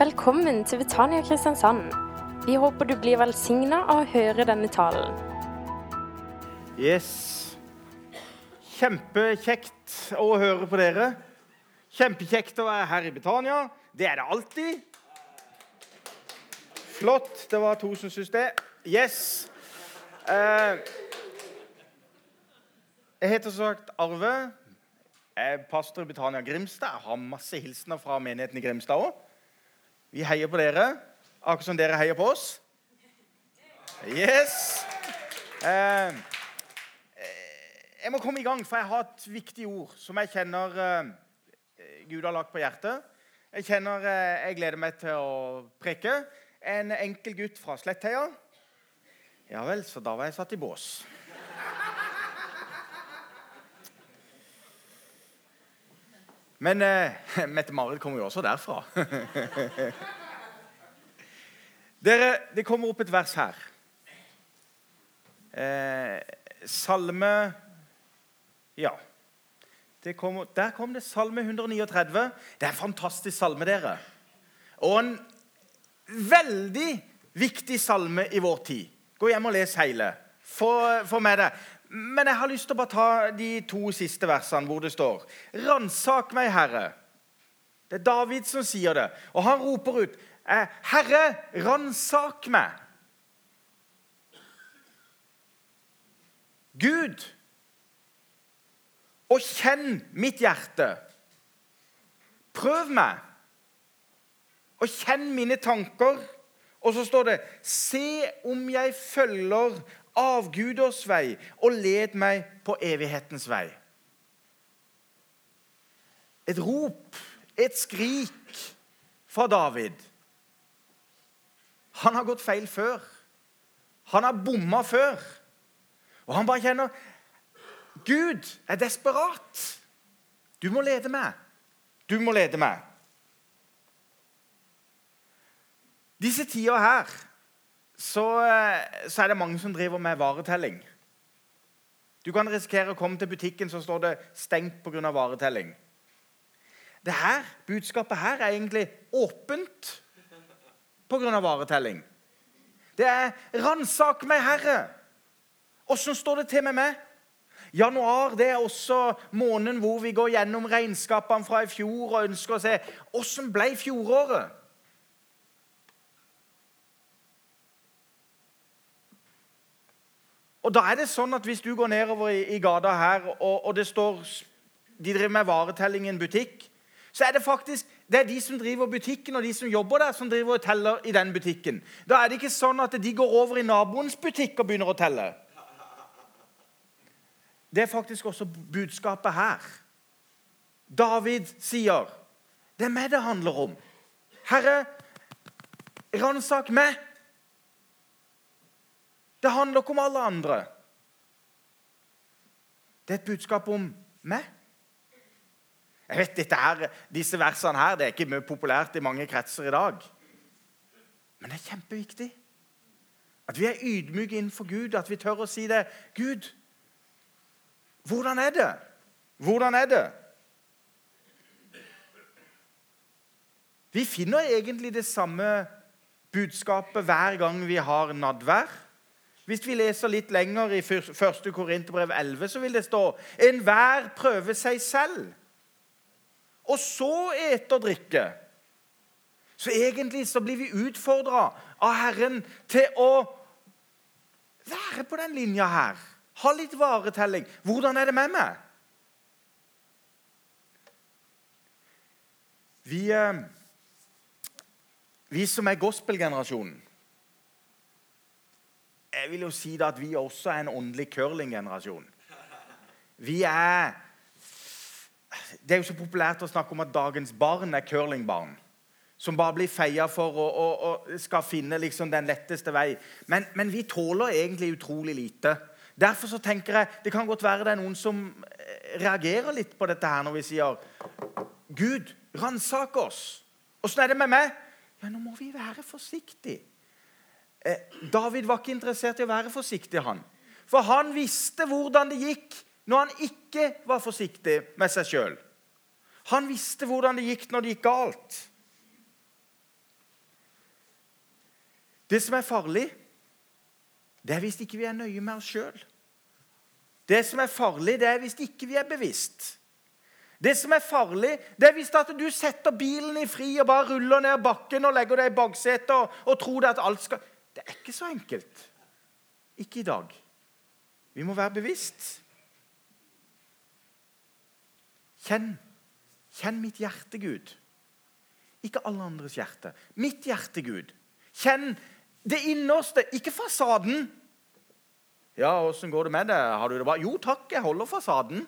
Velkommen til Betania Kristiansand. Vi håper du blir velsigna av å høre denne talen. Yes. Kjempekjekt å høre på dere. Kjempekjekt å være her i Betania. Det er det alltid. Flott. Det var to som syntes det. Yes. Eh, jeg heter som sagt Arve. Jeg er pastor i Betania Grimstad. Jeg har masse hilsener fra menigheten i Grimstad òg. Vi heier på dere, akkurat som dere heier på oss. Yes. Eh, jeg må komme i gang, for jeg har et viktig ord som jeg kjenner eh, Gud har lagt på hjertet. Jeg kjenner eh, jeg gleder meg til å preke. En enkel gutt fra Slettheia. Ja vel, så da var jeg satt i bås. Men eh, Mette-Marit kommer jo også derfra. Dere, Det kommer opp et vers her. Eh, salme Ja. Kom, der kom det Salme 139. Det er en fantastisk salme, dere. Og en veldig viktig salme i vår tid. Gå hjem og les hele. Få med det. Men jeg har lyst til å bare ta de to siste versene hvor det står Ransak meg, Herre. Det er David som sier det. Og han roper ut, eh, 'Herre, ransak meg'. Gud, og kjenn mitt hjerte. Prøv meg, og kjenn mine tanker. Og så står det, 'Se om jeg følger avguders vei, og led meg på evighetens vei. Et rop, et skrik fra David. Han har gått feil før. Han har bomma før. Og han bare kjenner Gud er desperat. Du må lede meg. Du må lede meg. Disse tider her så, eh, så, er det mange som driver med varetelling. Du kan risikere å komme til butikken, så står det 'stengt pga. varetelling'. Det her, Budskapet her er egentlig åpent pga. varetelling. Det er 'ransak meg, Herre'. Åssen står det til med meg? Januar det er også måneden hvor vi går gjennom regnskapene fra i fjor og ønsker å se åssen ble fjoråret. Og da er det sånn at Hvis du går nedover i, i gata her, og, og, det står de driver med varetelling i en butikk, så er det faktisk det er de som driver butikken og de som jobber der, som driver og teller i den butikken. Da er det ikke sånn at de går over i naboens butikk og begynner å telle. Det er faktisk også budskapet her. David sier, 'Det er meg det handler om.' Herre, ransak meg. Det handler ikke om alle andre. Det er et budskap om meg. Jeg vet, her, Disse versene her, det er ikke mye populært i mange kretser i dag. Men det er kjempeviktig. At vi er ydmyke innenfor Gud, at vi tør å si det. Gud, hvordan er det? Hvordan er det? Vi finner egentlig det samme budskapet hver gang vi har nadvær. Hvis vi leser litt lenger i 1. Korinterbrev 11, så vil det stå Enhver prøver seg selv, og så ete og drikke. Så egentlig så blir vi utfordra av Herren til å være på den linja her. Ha litt varetelling. Hvordan er det med meg? Vi, eh, vi som er gospelgenerasjonen jeg vil jo si da at vi også er en åndelig curlinggenerasjon. Vi er Det er jo så populært å snakke om at dagens barn er curlingbarn. Som bare blir feia for og, og, og skal finne liksom den letteste vei. Men, men, vi tåler egentlig utrolig lite. Derfor så tenker jeg, Det kan godt være det er noen som eh, reagerer litt på dette her når vi sier Gud, ransak oss. Åssen er det med meg? Ja, nå må vi være forsiktige. Eh, David var ikke interessert i å være forsiktig, han. For han visste hvordan det gikk når han ikke var forsiktig med seg sjøl. Han visste hvordan det gikk når det gikk galt. Det som er farlig, det er hvis ikke vi er nøye med oss sjøl. Det som er farlig, det er hvis ikke vi er bevisst. Det som er farlig, det er hvis du setter bilen i fri og bare ruller ned bakken og legger deg i baksetet og, og tror at alt skal Det er ikke så enkelt. Ikke i dag. Vi må være bevisst. Kjenn. Kjenn mitt hjerte, Gud. Ikke alle andres hjerte. Mitt hjerte, Gud. Kjenn det innerste, ikke fasaden. Ja, åssen går det med det? Har du det bra? Jo takk, jeg holder fasaden.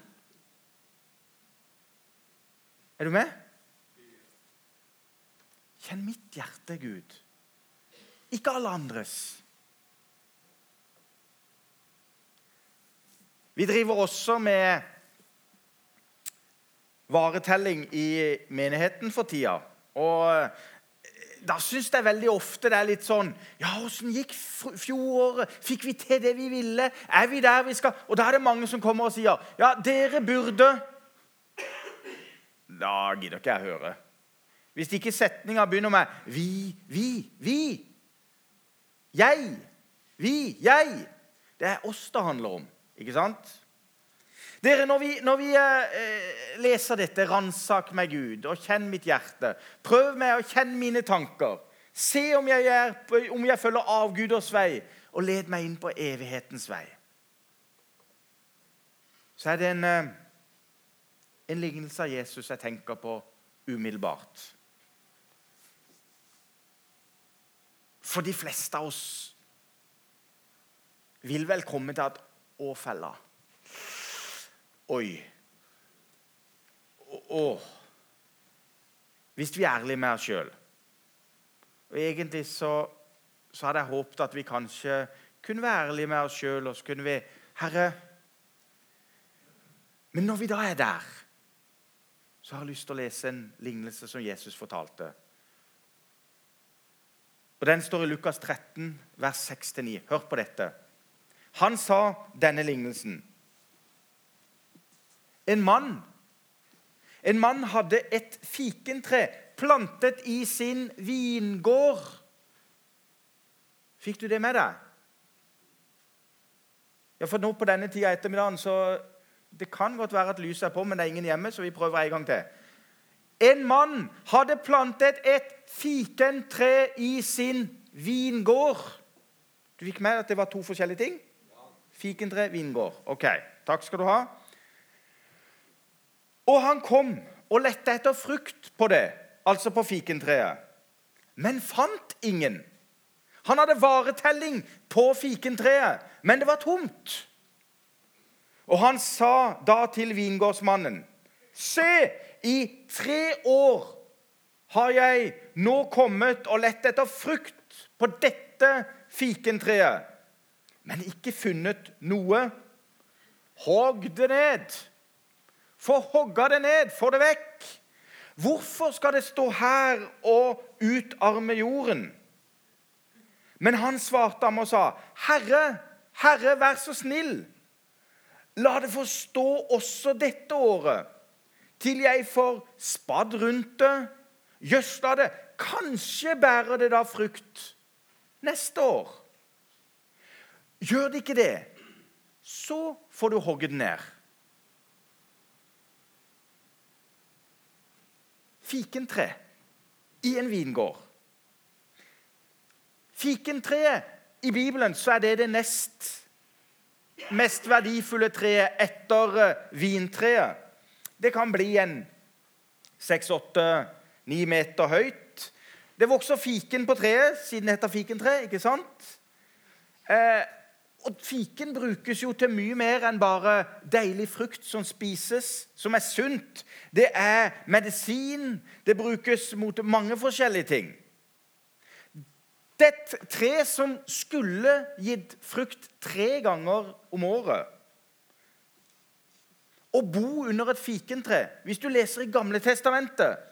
Er du med? Kjenn mitt hjerte, Gud. Ikke alle andres. Vi driver også med varetelling i menigheten for tida. Og da syns jeg veldig ofte det er litt sånn Ja, åssen gikk fjoråret? Fikk vi til det vi ville? Er vi der vi skal? Og da er det mange som kommer og sier Ja, dere burde Da gidder ikke jeg høre. Hvis ikke setninga begynner med 'vi', 'vi', 'vi', 'jeg', 'vi', 'jeg' Det er oss det handler om, ikke sant? Dere, Når vi, når vi eh, leser dette, ransak meg, Gud, og kjenn mitt hjerte. Prøv meg å kjenne mine tanker. Se om jeg, er, om jeg følger avguders vei, og led meg inn på evighetens vei. Så er det en, eh, en lignelse av Jesus jeg tenker på umiddelbart. For de fleste av oss vil vel komme til at å fella. Oi. Å. Hvis vi er ærlige med oss sjøl Og egentlig så, så, hadde jeg håpet at vi kanskje kunne være ærlige med oss sjøl, og så kunne vi Herre Men når vi da er der, så har jeg lyst til å lese en lignelse som Jesus fortalte. Og Den står i Lukas 13, vers 6-9. Hør på dette. Han sa denne lignelsen. En mann En mann hadde et fikentre plantet i sin vingård. Fikk du det med deg? Ja, for nå på denne tida ettermiddagen så Det kan godt være at lyset er på, men det er ingen hjemme, så vi prøver en gang til. En mann hadde plantet et fikentre i sin vingård. Du fikk med at det var to forskjellige ting? Fikentre, vingård. Ok, takk skal du ha. Og han kom og lette etter frukt på det, altså på fikentreet, men fant ingen. Han hadde varetelling på fikentreet, men det var tomt. Og han sa da til vingårdsmannen.: Se, i tre år har jeg nå kommet og lett etter frukt på dette fikentreet, men ikke funnet noe. Hogg det ned få hogga det ned, få det vekk. Hvorfor skal det stå her og utarme jorden? Men han svarte ham og sa, 'Herre, Herre, vær så snill.' La det få stå også dette året, til jeg får spadd rundt det, gjødsla det. Kanskje bærer det da frukt neste år. Gjør det ikke det, så får du hogge den ned. fikentre i en vingård. Fikentreet i Bibelen så er det det nest mest verdifulle treet etter vintreet. Det kan bli en seks, åtte, ni meter høyt. Det vokser fiken på treet, siden det heter fikentre. ikke sant? Eh, og Fiken brukes jo til mye mer enn bare deilig frukt som spises, som er sunt. Det er medisin. Det brukes mot mange forskjellige ting. Det et tre som skulle gitt frukt tre ganger om året. Å bo under et fikentre Hvis du leser i Gamle testamentet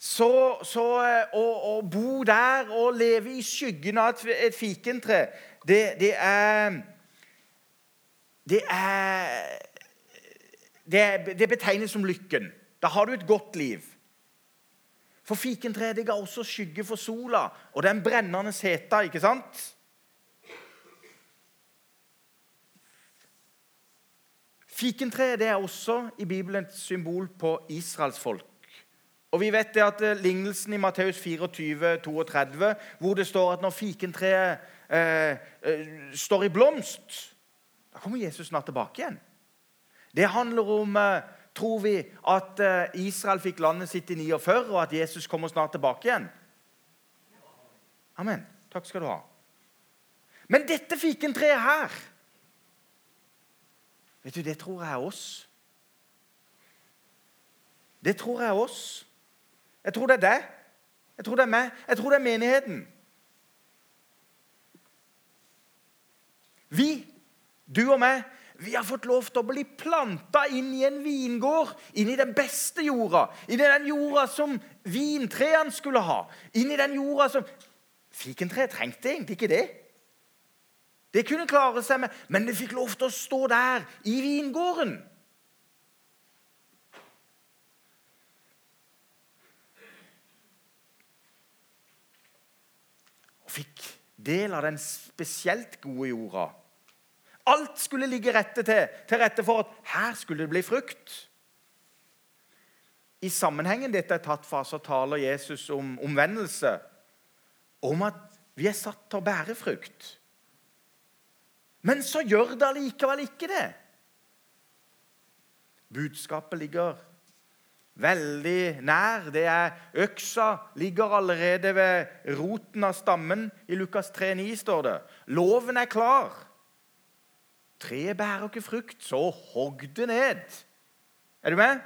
så, så eh, å, å, bo der og leve i skyggen av et, fikentre det, det er det er det, det betegnes som lykken. Da har du et godt liv. For fikentreet ga også skygge for sola og den brennende heta, ikke sant? Fikentreet er også i Bibelen et symbol på Israels folk. Og vi vet det at eh, Lignelsen i Matteus 24, 32, hvor det står at når fikentreet eh, eh, står i blomst, da kommer Jesus snart tilbake igjen. Det handler om eh, tror vi at eh, Israel fikk landet sitt i 49, og at Jesus kommer snart tilbake igjen? Amen. Takk skal du ha. Men dette fikentreet her Vet du, Det tror jeg er oss. Det tror jeg er oss. Jeg tror det er deg. Jeg tror det er meg. Jeg tror det er menigheten. Vi, du og meg, vi har fått lov til å bli planta inn i en vingård, inn i den beste jorda. Inn i den jorda som vintrærne skulle ha. Inn i den jorda som Fikentre trengte egentlig ikke det. Det kunne klare seg med, men det fikk lov til å stå der, i vingården. Og fikk del av den spesielt gode jorda. Alt skulle ligge rette til, til rette for at her skulle det bli frukt. I sammenhengen dette er tatt fra, så taler Jesus om omvendelse. Om at vi er satt til å bære frukt. Men så gjør det allikevel ikke det. Budskapet ligger veldig nær. Det er Øksa ligger allerede ved roten av stammen. I Lukas 3,9 står det. Loven er klar. Treet bærer ikke frukt, så hogg det ned. Er du med?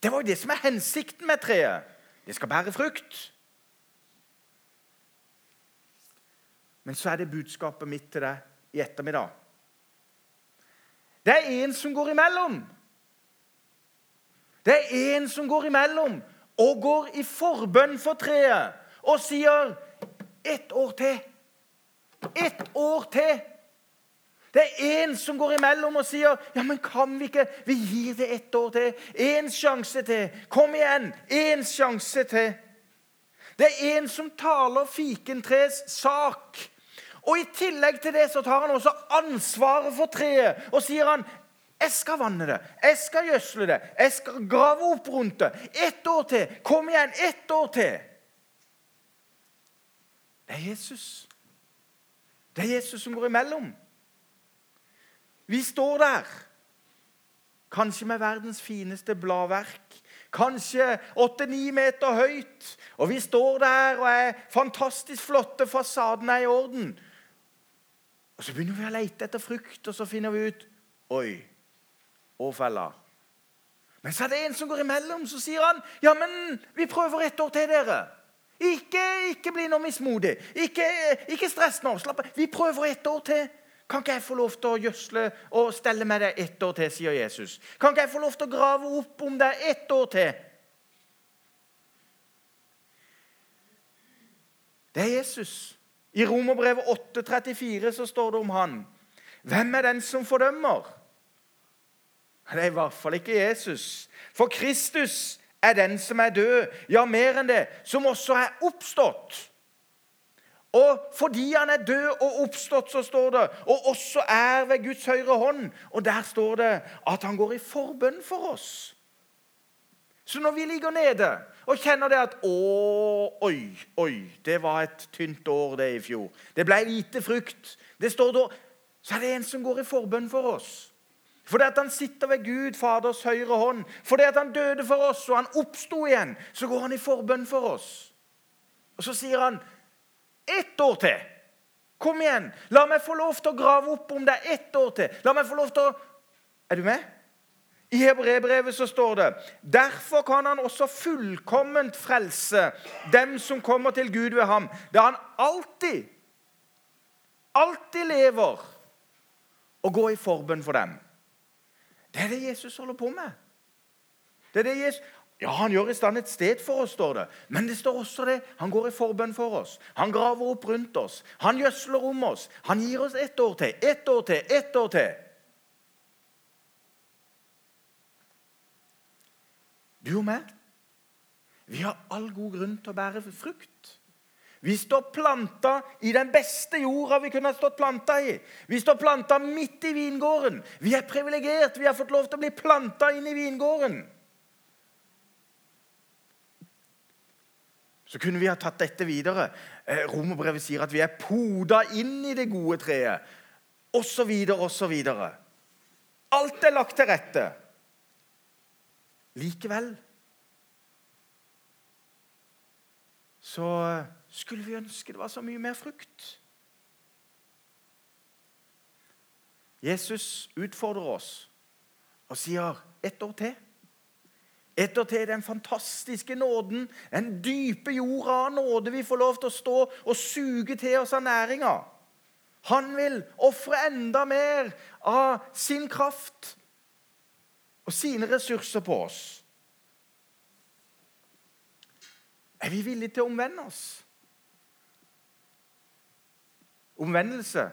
Det var jo det som er hensikten med treet. Det skal bære frukt. Men så er det budskapet mitt til deg i ettermiddag. Det er en som går imellom. Det er en som går imellom og går i forbønn for treet og sier ett år til. Ett år til. Det er en som går imellom og sier ja, men kan vi ikke Vi gir det ett år til. Én sjanse til. Kom igjen. Én sjanse til. Det er en som taler fikentres sak. Og I tillegg til det så tar han også ansvaret for treet og sier han, jeg skal vanne det, jeg skal gjødsle det, jeg skal grave opp rundt det. Ett år til. Kom igjen, ett år til. Det er Jesus. Det er Jesus som går imellom. Vi står der, kanskje med verdens fineste bladverk. Kanskje åtte-ni meter høyt. Og vi står der og er fantastisk flotte. Fasaden er i orden. Og Så begynner vi å lete etter frukt, og så finner vi ut Oi, Åfella. Men så er det en som går imellom, så sier han ja, men vi prøver et år til, dere. Ikke, ikke bli noe mismodig. Ikke, ikke stress nå. Slapp av. Vi prøver et år til. Kan ikke jeg få lov til å gjødsle og stelle med deg ett år til, sier Jesus. Kan ikke jeg få lov til å grave opp om deg ett år til? Det er Jesus. I Romerbrevet 8,34 så står det om han. Hvem er den som fordømmer? Det er i hvert fall ikke Jesus. For Kristus er den som er død, ja, mer enn det, som også er oppstått. Og fordi han er død og oppstått, så står det, og også er ved Guds høyre hånd. Og der står det at han går i forbønn for oss. Så når vi ligger nede og kjenner det at Å, oi, oi, det var et tynt år, det i fjor. Det ble lite frukt. Det står da, Så er det en som går i forbønn for oss. Fordi at han sitter ved Gud, Faders høyre hånd. Fordi at han døde for oss, og han oppsto igjen. Så går han i forbønn for oss. Og så sier han ett år til. Kom igjen. La meg få lov til å grave opp om deg ett år til. La meg få lov til å Er du med? I Hebrebrevet så står det derfor kan han også fullkomment frelse dem som kommer til Gud ved ham, da han alltid, alltid lever og går i forbønn for dem. Det er det Jesus holder på med. Det er det Jesus... Ja, Han gjør i stand et sted for oss, står det. Men det står også det. Han går i forbønn for oss. Han graver opp rundt oss. Han gjødsler om oss. Han gir oss ett år til, ett år til, ett år til. Du og meg, vi har all god grunn til å bære frukt. Vi står planta i den beste jorda vi kunne ha stått planta i. Vi står planta midt i vingården. Vi er privilegert. Vi har fått lov til å bli planta inn i vingården. Så kunne vi ha tatt dette videre. Eh, Romerbrevet sier at vi er poda inn i det gode treet. Og så videre og så videre. Alt er lagt til rette. Likevel så skulle vi ønske det var så mye mer frukt. Jesus utfordrer oss og sier ett år til. Ett år til den fantastiske nåden, den dype jorda av nåde vi får lov til å stå og suge til oss av næringa. Han vil ofre enda mer av sin kraft og sine ressurser på oss. Er vi villige til å omvende oss? Omvendelse,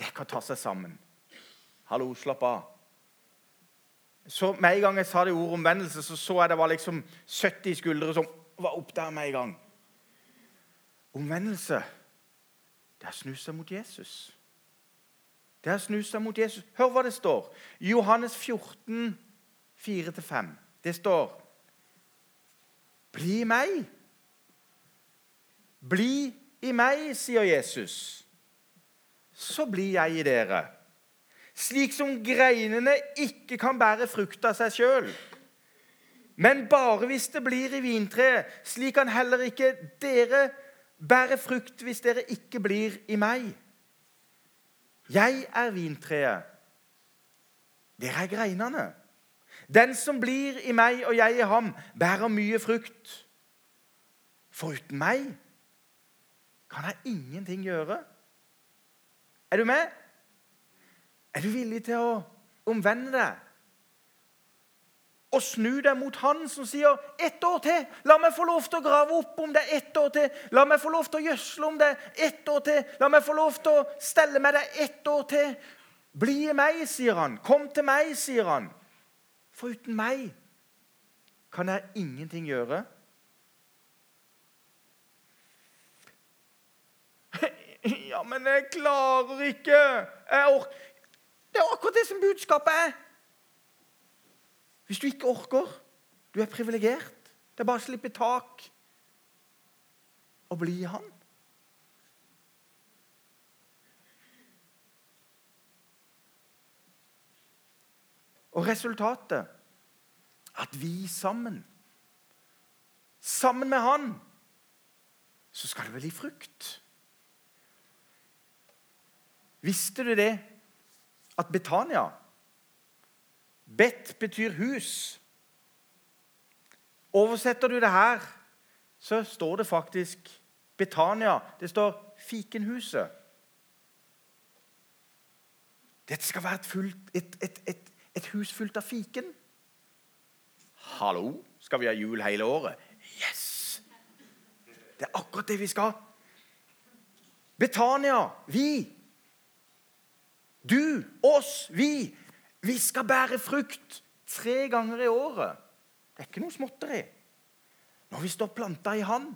det kan ta seg sammen. Hallo, slapp av. Så Med en gang jeg sa det ordet omvendelse, så så jeg det var liksom 70 skuldre som var opp der med en gang. Omvendelse, det er å snu seg mot Jesus. Det er å seg mot Jesus. Hør hva det står. Johannes 14, 4-5. Det står Bli i meg. Bli i meg, sier Jesus. Så blir jeg i dere. Slik som greinene ikke kan bære frukt av seg sjøl. Men bare hvis det blir i vintreet. Slik kan heller ikke dere bære frukt hvis dere ikke blir i meg. Jeg er vintreet. Dere er greinene. Den som blir i meg og jeg i ham, bærer mye frukt. For uten meg kan jeg ingenting gjøre. Er du med? Er du villig til å omvende deg? Og snu deg mot han som sier 'ett år til'. La meg få lov til å grave opp om det ett år til. La meg få lov til å gjødsle om det ett år til. La meg få lov til å stelle med deg ett år til. Bli i meg, sier han. Kom til meg, sier han. For uten meg kan jeg ingenting gjøre. Ja, men jeg klarer ikke. Jeg orker Det er akkurat det som budskapet er. Hvis du ikke orker, du er privilegert. Det er bare å slippe tak og bli Han. Og resultatet at vi sammen, sammen med Han, så skal det vel gi frukt. Visste du det at Betania Bet betyr hus. Oversetter du det her, så står det faktisk Betania. Det står fikenhuset. Dette skal være et, fullt, et, et, et hus fullt av fiken. Hallo? Skal vi ha jul hele året? Yes! Det er akkurat det vi skal. Betania, vi. Du, oss, vi. Vi skal bære frukt tre ganger i året. Det er ikke noe småtteri. Når vi står planta i Han,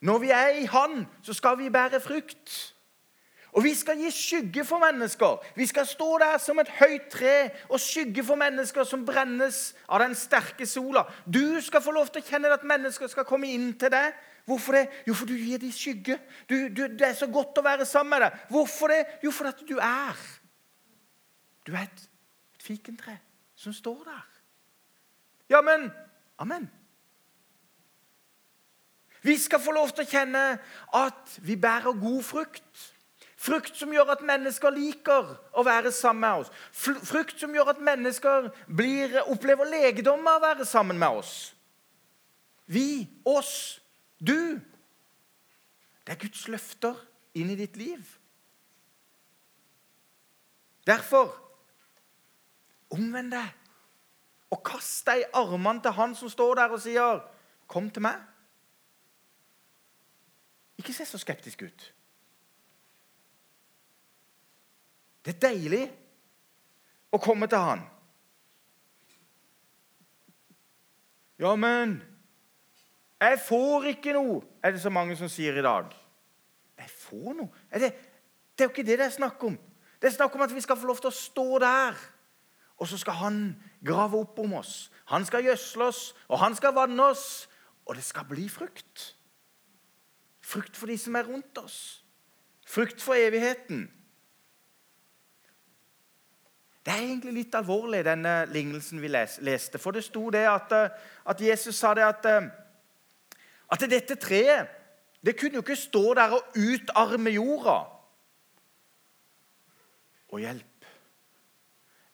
når vi er i Han, så skal vi bære frukt. Og vi skal gi skygge for mennesker. Vi skal stå der som et høyt tre og skygge for mennesker som brennes av den sterke sola. Du skal få lov til å kjenne at mennesker skal komme inn til deg. Hvorfor det? Jo, for du gir dem skygge. Du, du, det er så godt å være sammen med deg. Hvorfor det? Jo, for at du er. Du er et fikentre som står der. Ja, men Amen. Vi skal få lov til å kjenne at vi bærer god frukt. Frukt som gjør at mennesker liker å være sammen med oss. Frukt som gjør at mennesker blir, opplever legedom av å være sammen med oss. Vi, oss, du. Det er Guds løfter inn i ditt liv. Derfor Omvend deg og kast deg i armene til han som står der og sier, 'Kom til meg'. Ikke se så skeptisk ut. Det er deilig å komme til han. Ja, men Jeg får ikke noe, er det så mange som sier i dag. Jeg får noe? Er det, det er jo ikke det det er snakk om. Det er snakk om at vi skal få lov til å stå der. Og så skal han grave opp om oss. Han skal gjødsle oss, og han skal vanne oss. Og det skal bli frukt. Frukt for de som er rundt oss. Frukt for evigheten. Det er egentlig litt alvorlig, denne lignelsen vi leste. For det sto det at, eh, at Jesus sa det at, eh, at dette treet det kunne jo ikke stå der og utarme jorda. Og hjelp.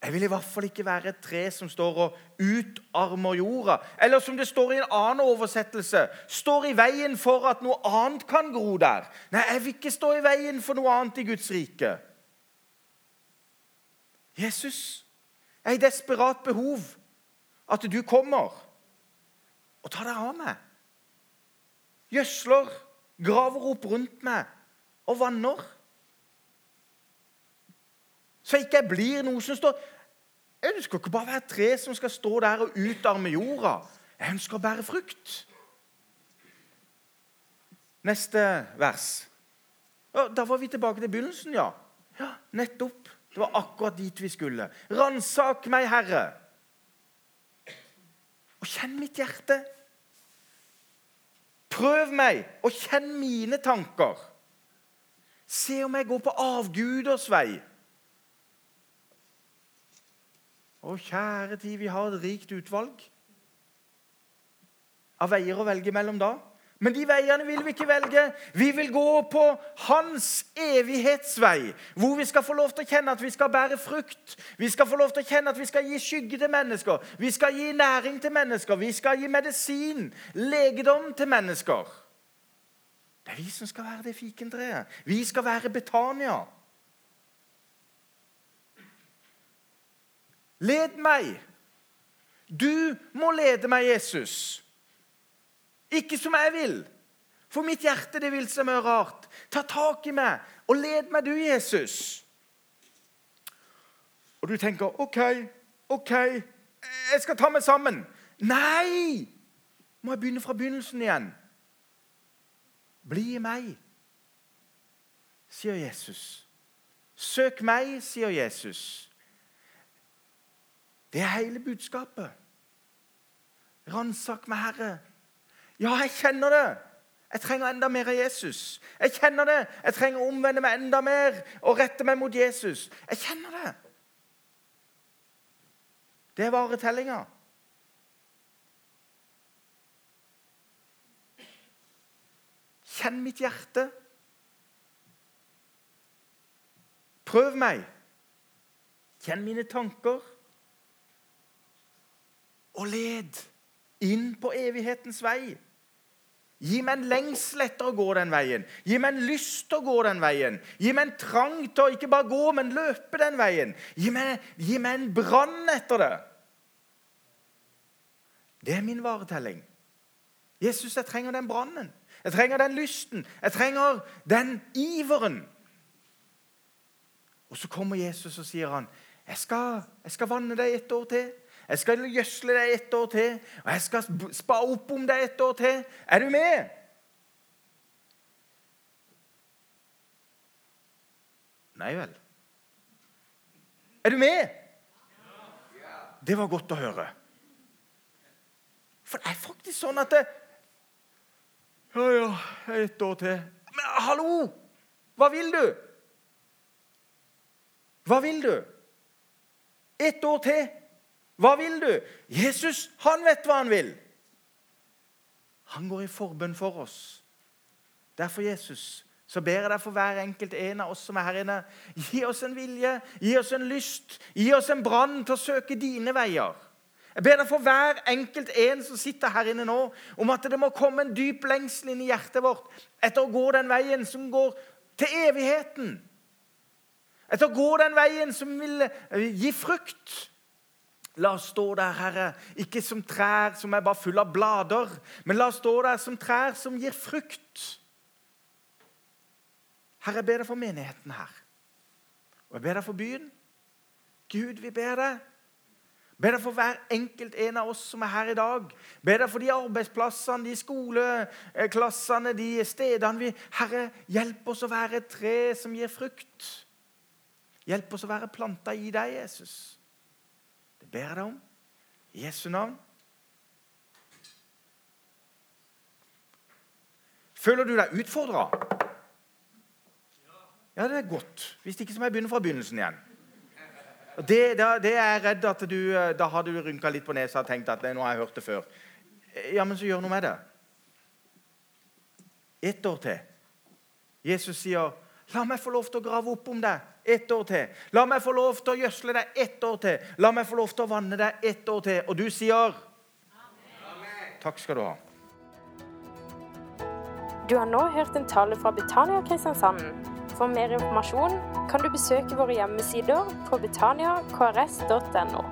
Jeg vil i hvert fall ikke være et tre som står og utarmer jorda. Eller som det står i en annen oversettelse står i veien for at noe annet kan gro der. Nei, jeg vil ikke stå i veien for noe annet i Guds rike. Jesus, jeg er i desperat behov at du kommer og tar deg av meg. Gjødsler, graver opp rundt meg og vanner. Så jeg blir noe som står Jeg ønsker ikke bare å være tre som skal stå der og utarme jorda. Jeg ønsker å bære frukt. Neste vers. Da var vi tilbake til begynnelsen, ja. Ja, Nettopp. Det var akkurat dit vi skulle. Ransak meg, Herre, og kjenn mitt hjerte. Prøv meg og kjenn mine tanker. Se om jeg går på avguders vei. Å, kjære tid, vi har et rikt utvalg av veier å velge mellom da. Men de veiene vil vi ikke velge. Vi vil gå på hans evighetsvei, hvor vi skal få lov til å kjenne at vi skal bære frukt. Vi skal få lov til å kjenne at vi skal gi skygge til mennesker, vi skal gi næring til mennesker, vi skal gi medisin, legedom til mennesker. Det er vi som skal være det fikentreet. Vi skal være Betania. Led meg. Du må lede meg, Jesus. Ikke som jeg vil. For mitt hjerte det vil så mye rart. Ta tak i meg og led meg, du, Jesus. Og du tenker OK, OK, jeg skal ta meg sammen. Nei! Må jeg begynne fra begynnelsen igjen? Bli i meg, sier Jesus. Søk meg, sier Jesus. Det er hele budskapet. Ransak meg, Herre. Ja, jeg kjenner det. Jeg trenger enda mer av Jesus. Jeg kjenner det. Jeg trenger å omvende meg enda mer og rette meg mot Jesus. Jeg kjenner det. Det varer tellinga. Kjenn mitt hjerte. Prøv meg. Kjenn mine tanker. Og led inn på evighetens vei. Gi meg en lengsel etter å gå den veien. Gi meg en lyst til å gå den veien. Gi meg en trang til å ikke bare gå, men løpe den veien. Gi meg, gi meg en brann etter det. Det er min varetelling. Jesus, jeg trenger den brannen. Jeg trenger den lysten. Jeg trenger den iveren. Og så kommer Jesus og sier han, jeg skal, jeg skal vanne deg et år til. Jeg skal gjødsle deg et år til, og jeg skal spa opp om deg et år til. Er du med? Nei vel. Er du med? Det var godt å høre. For det er faktisk sånn at det, Ja, ja, et år til. Men hallo! Hva vil du? Hva vil du? Et år til. Hva vil du? Jesus, han vet hva han vil. Han går i forbønn for oss. Derfor, Jesus, så ber jeg deg for hver enkelt en av oss som er her inne. Gi oss en vilje, gi oss en lyst, gi oss en brann til å søke dine veier. Jeg ber deg for hver enkelt en som sitter her inne nå, om at det må komme en dyp lengsel inn i hjertet vårt etter å gå den veien som går til evigheten. Etter å gå den veien som vil gi frukt. La oss stå der, Herre, ikke som trær som er bare fulle av blader, men la oss stå der som trær som gir frukt. Herre, jeg ber deg for menigheten her. Og jeg ber deg for byen. Gud, vi ber deg Be deg for hver enkelt en av oss som er her i dag. Be deg for de arbeidsplassene, de skoleklassene, de stedene vi Herre, hjelp oss å være et tre som gir frukt. Hjelp oss å være planta i deg, Jesus. Ber jeg deg om. I Jesu navn. Føler du deg utfordra? Ja, det er godt. Hvis ikke så må jeg begynne fra begynnelsen igjen. Det, da, det er jeg redd at du, Da har du rynka litt på nesa og tenkt at nå har jeg hørt det før. Ja, men så gjør noe med det. Ett år til. Jesus sier, 'La meg få lov til å grave opp om deg ett år til.' 'La meg få lov til å gjødsle deg ett år til.' 'La meg få lov til å vanne deg ett år til.' Og du sier Amen. Takk skal du ha. Du har nå hørt en tale fra Betania Kristiansand. For mer informasjon kan du besøke våre hjemmesider på betaniakrs.no.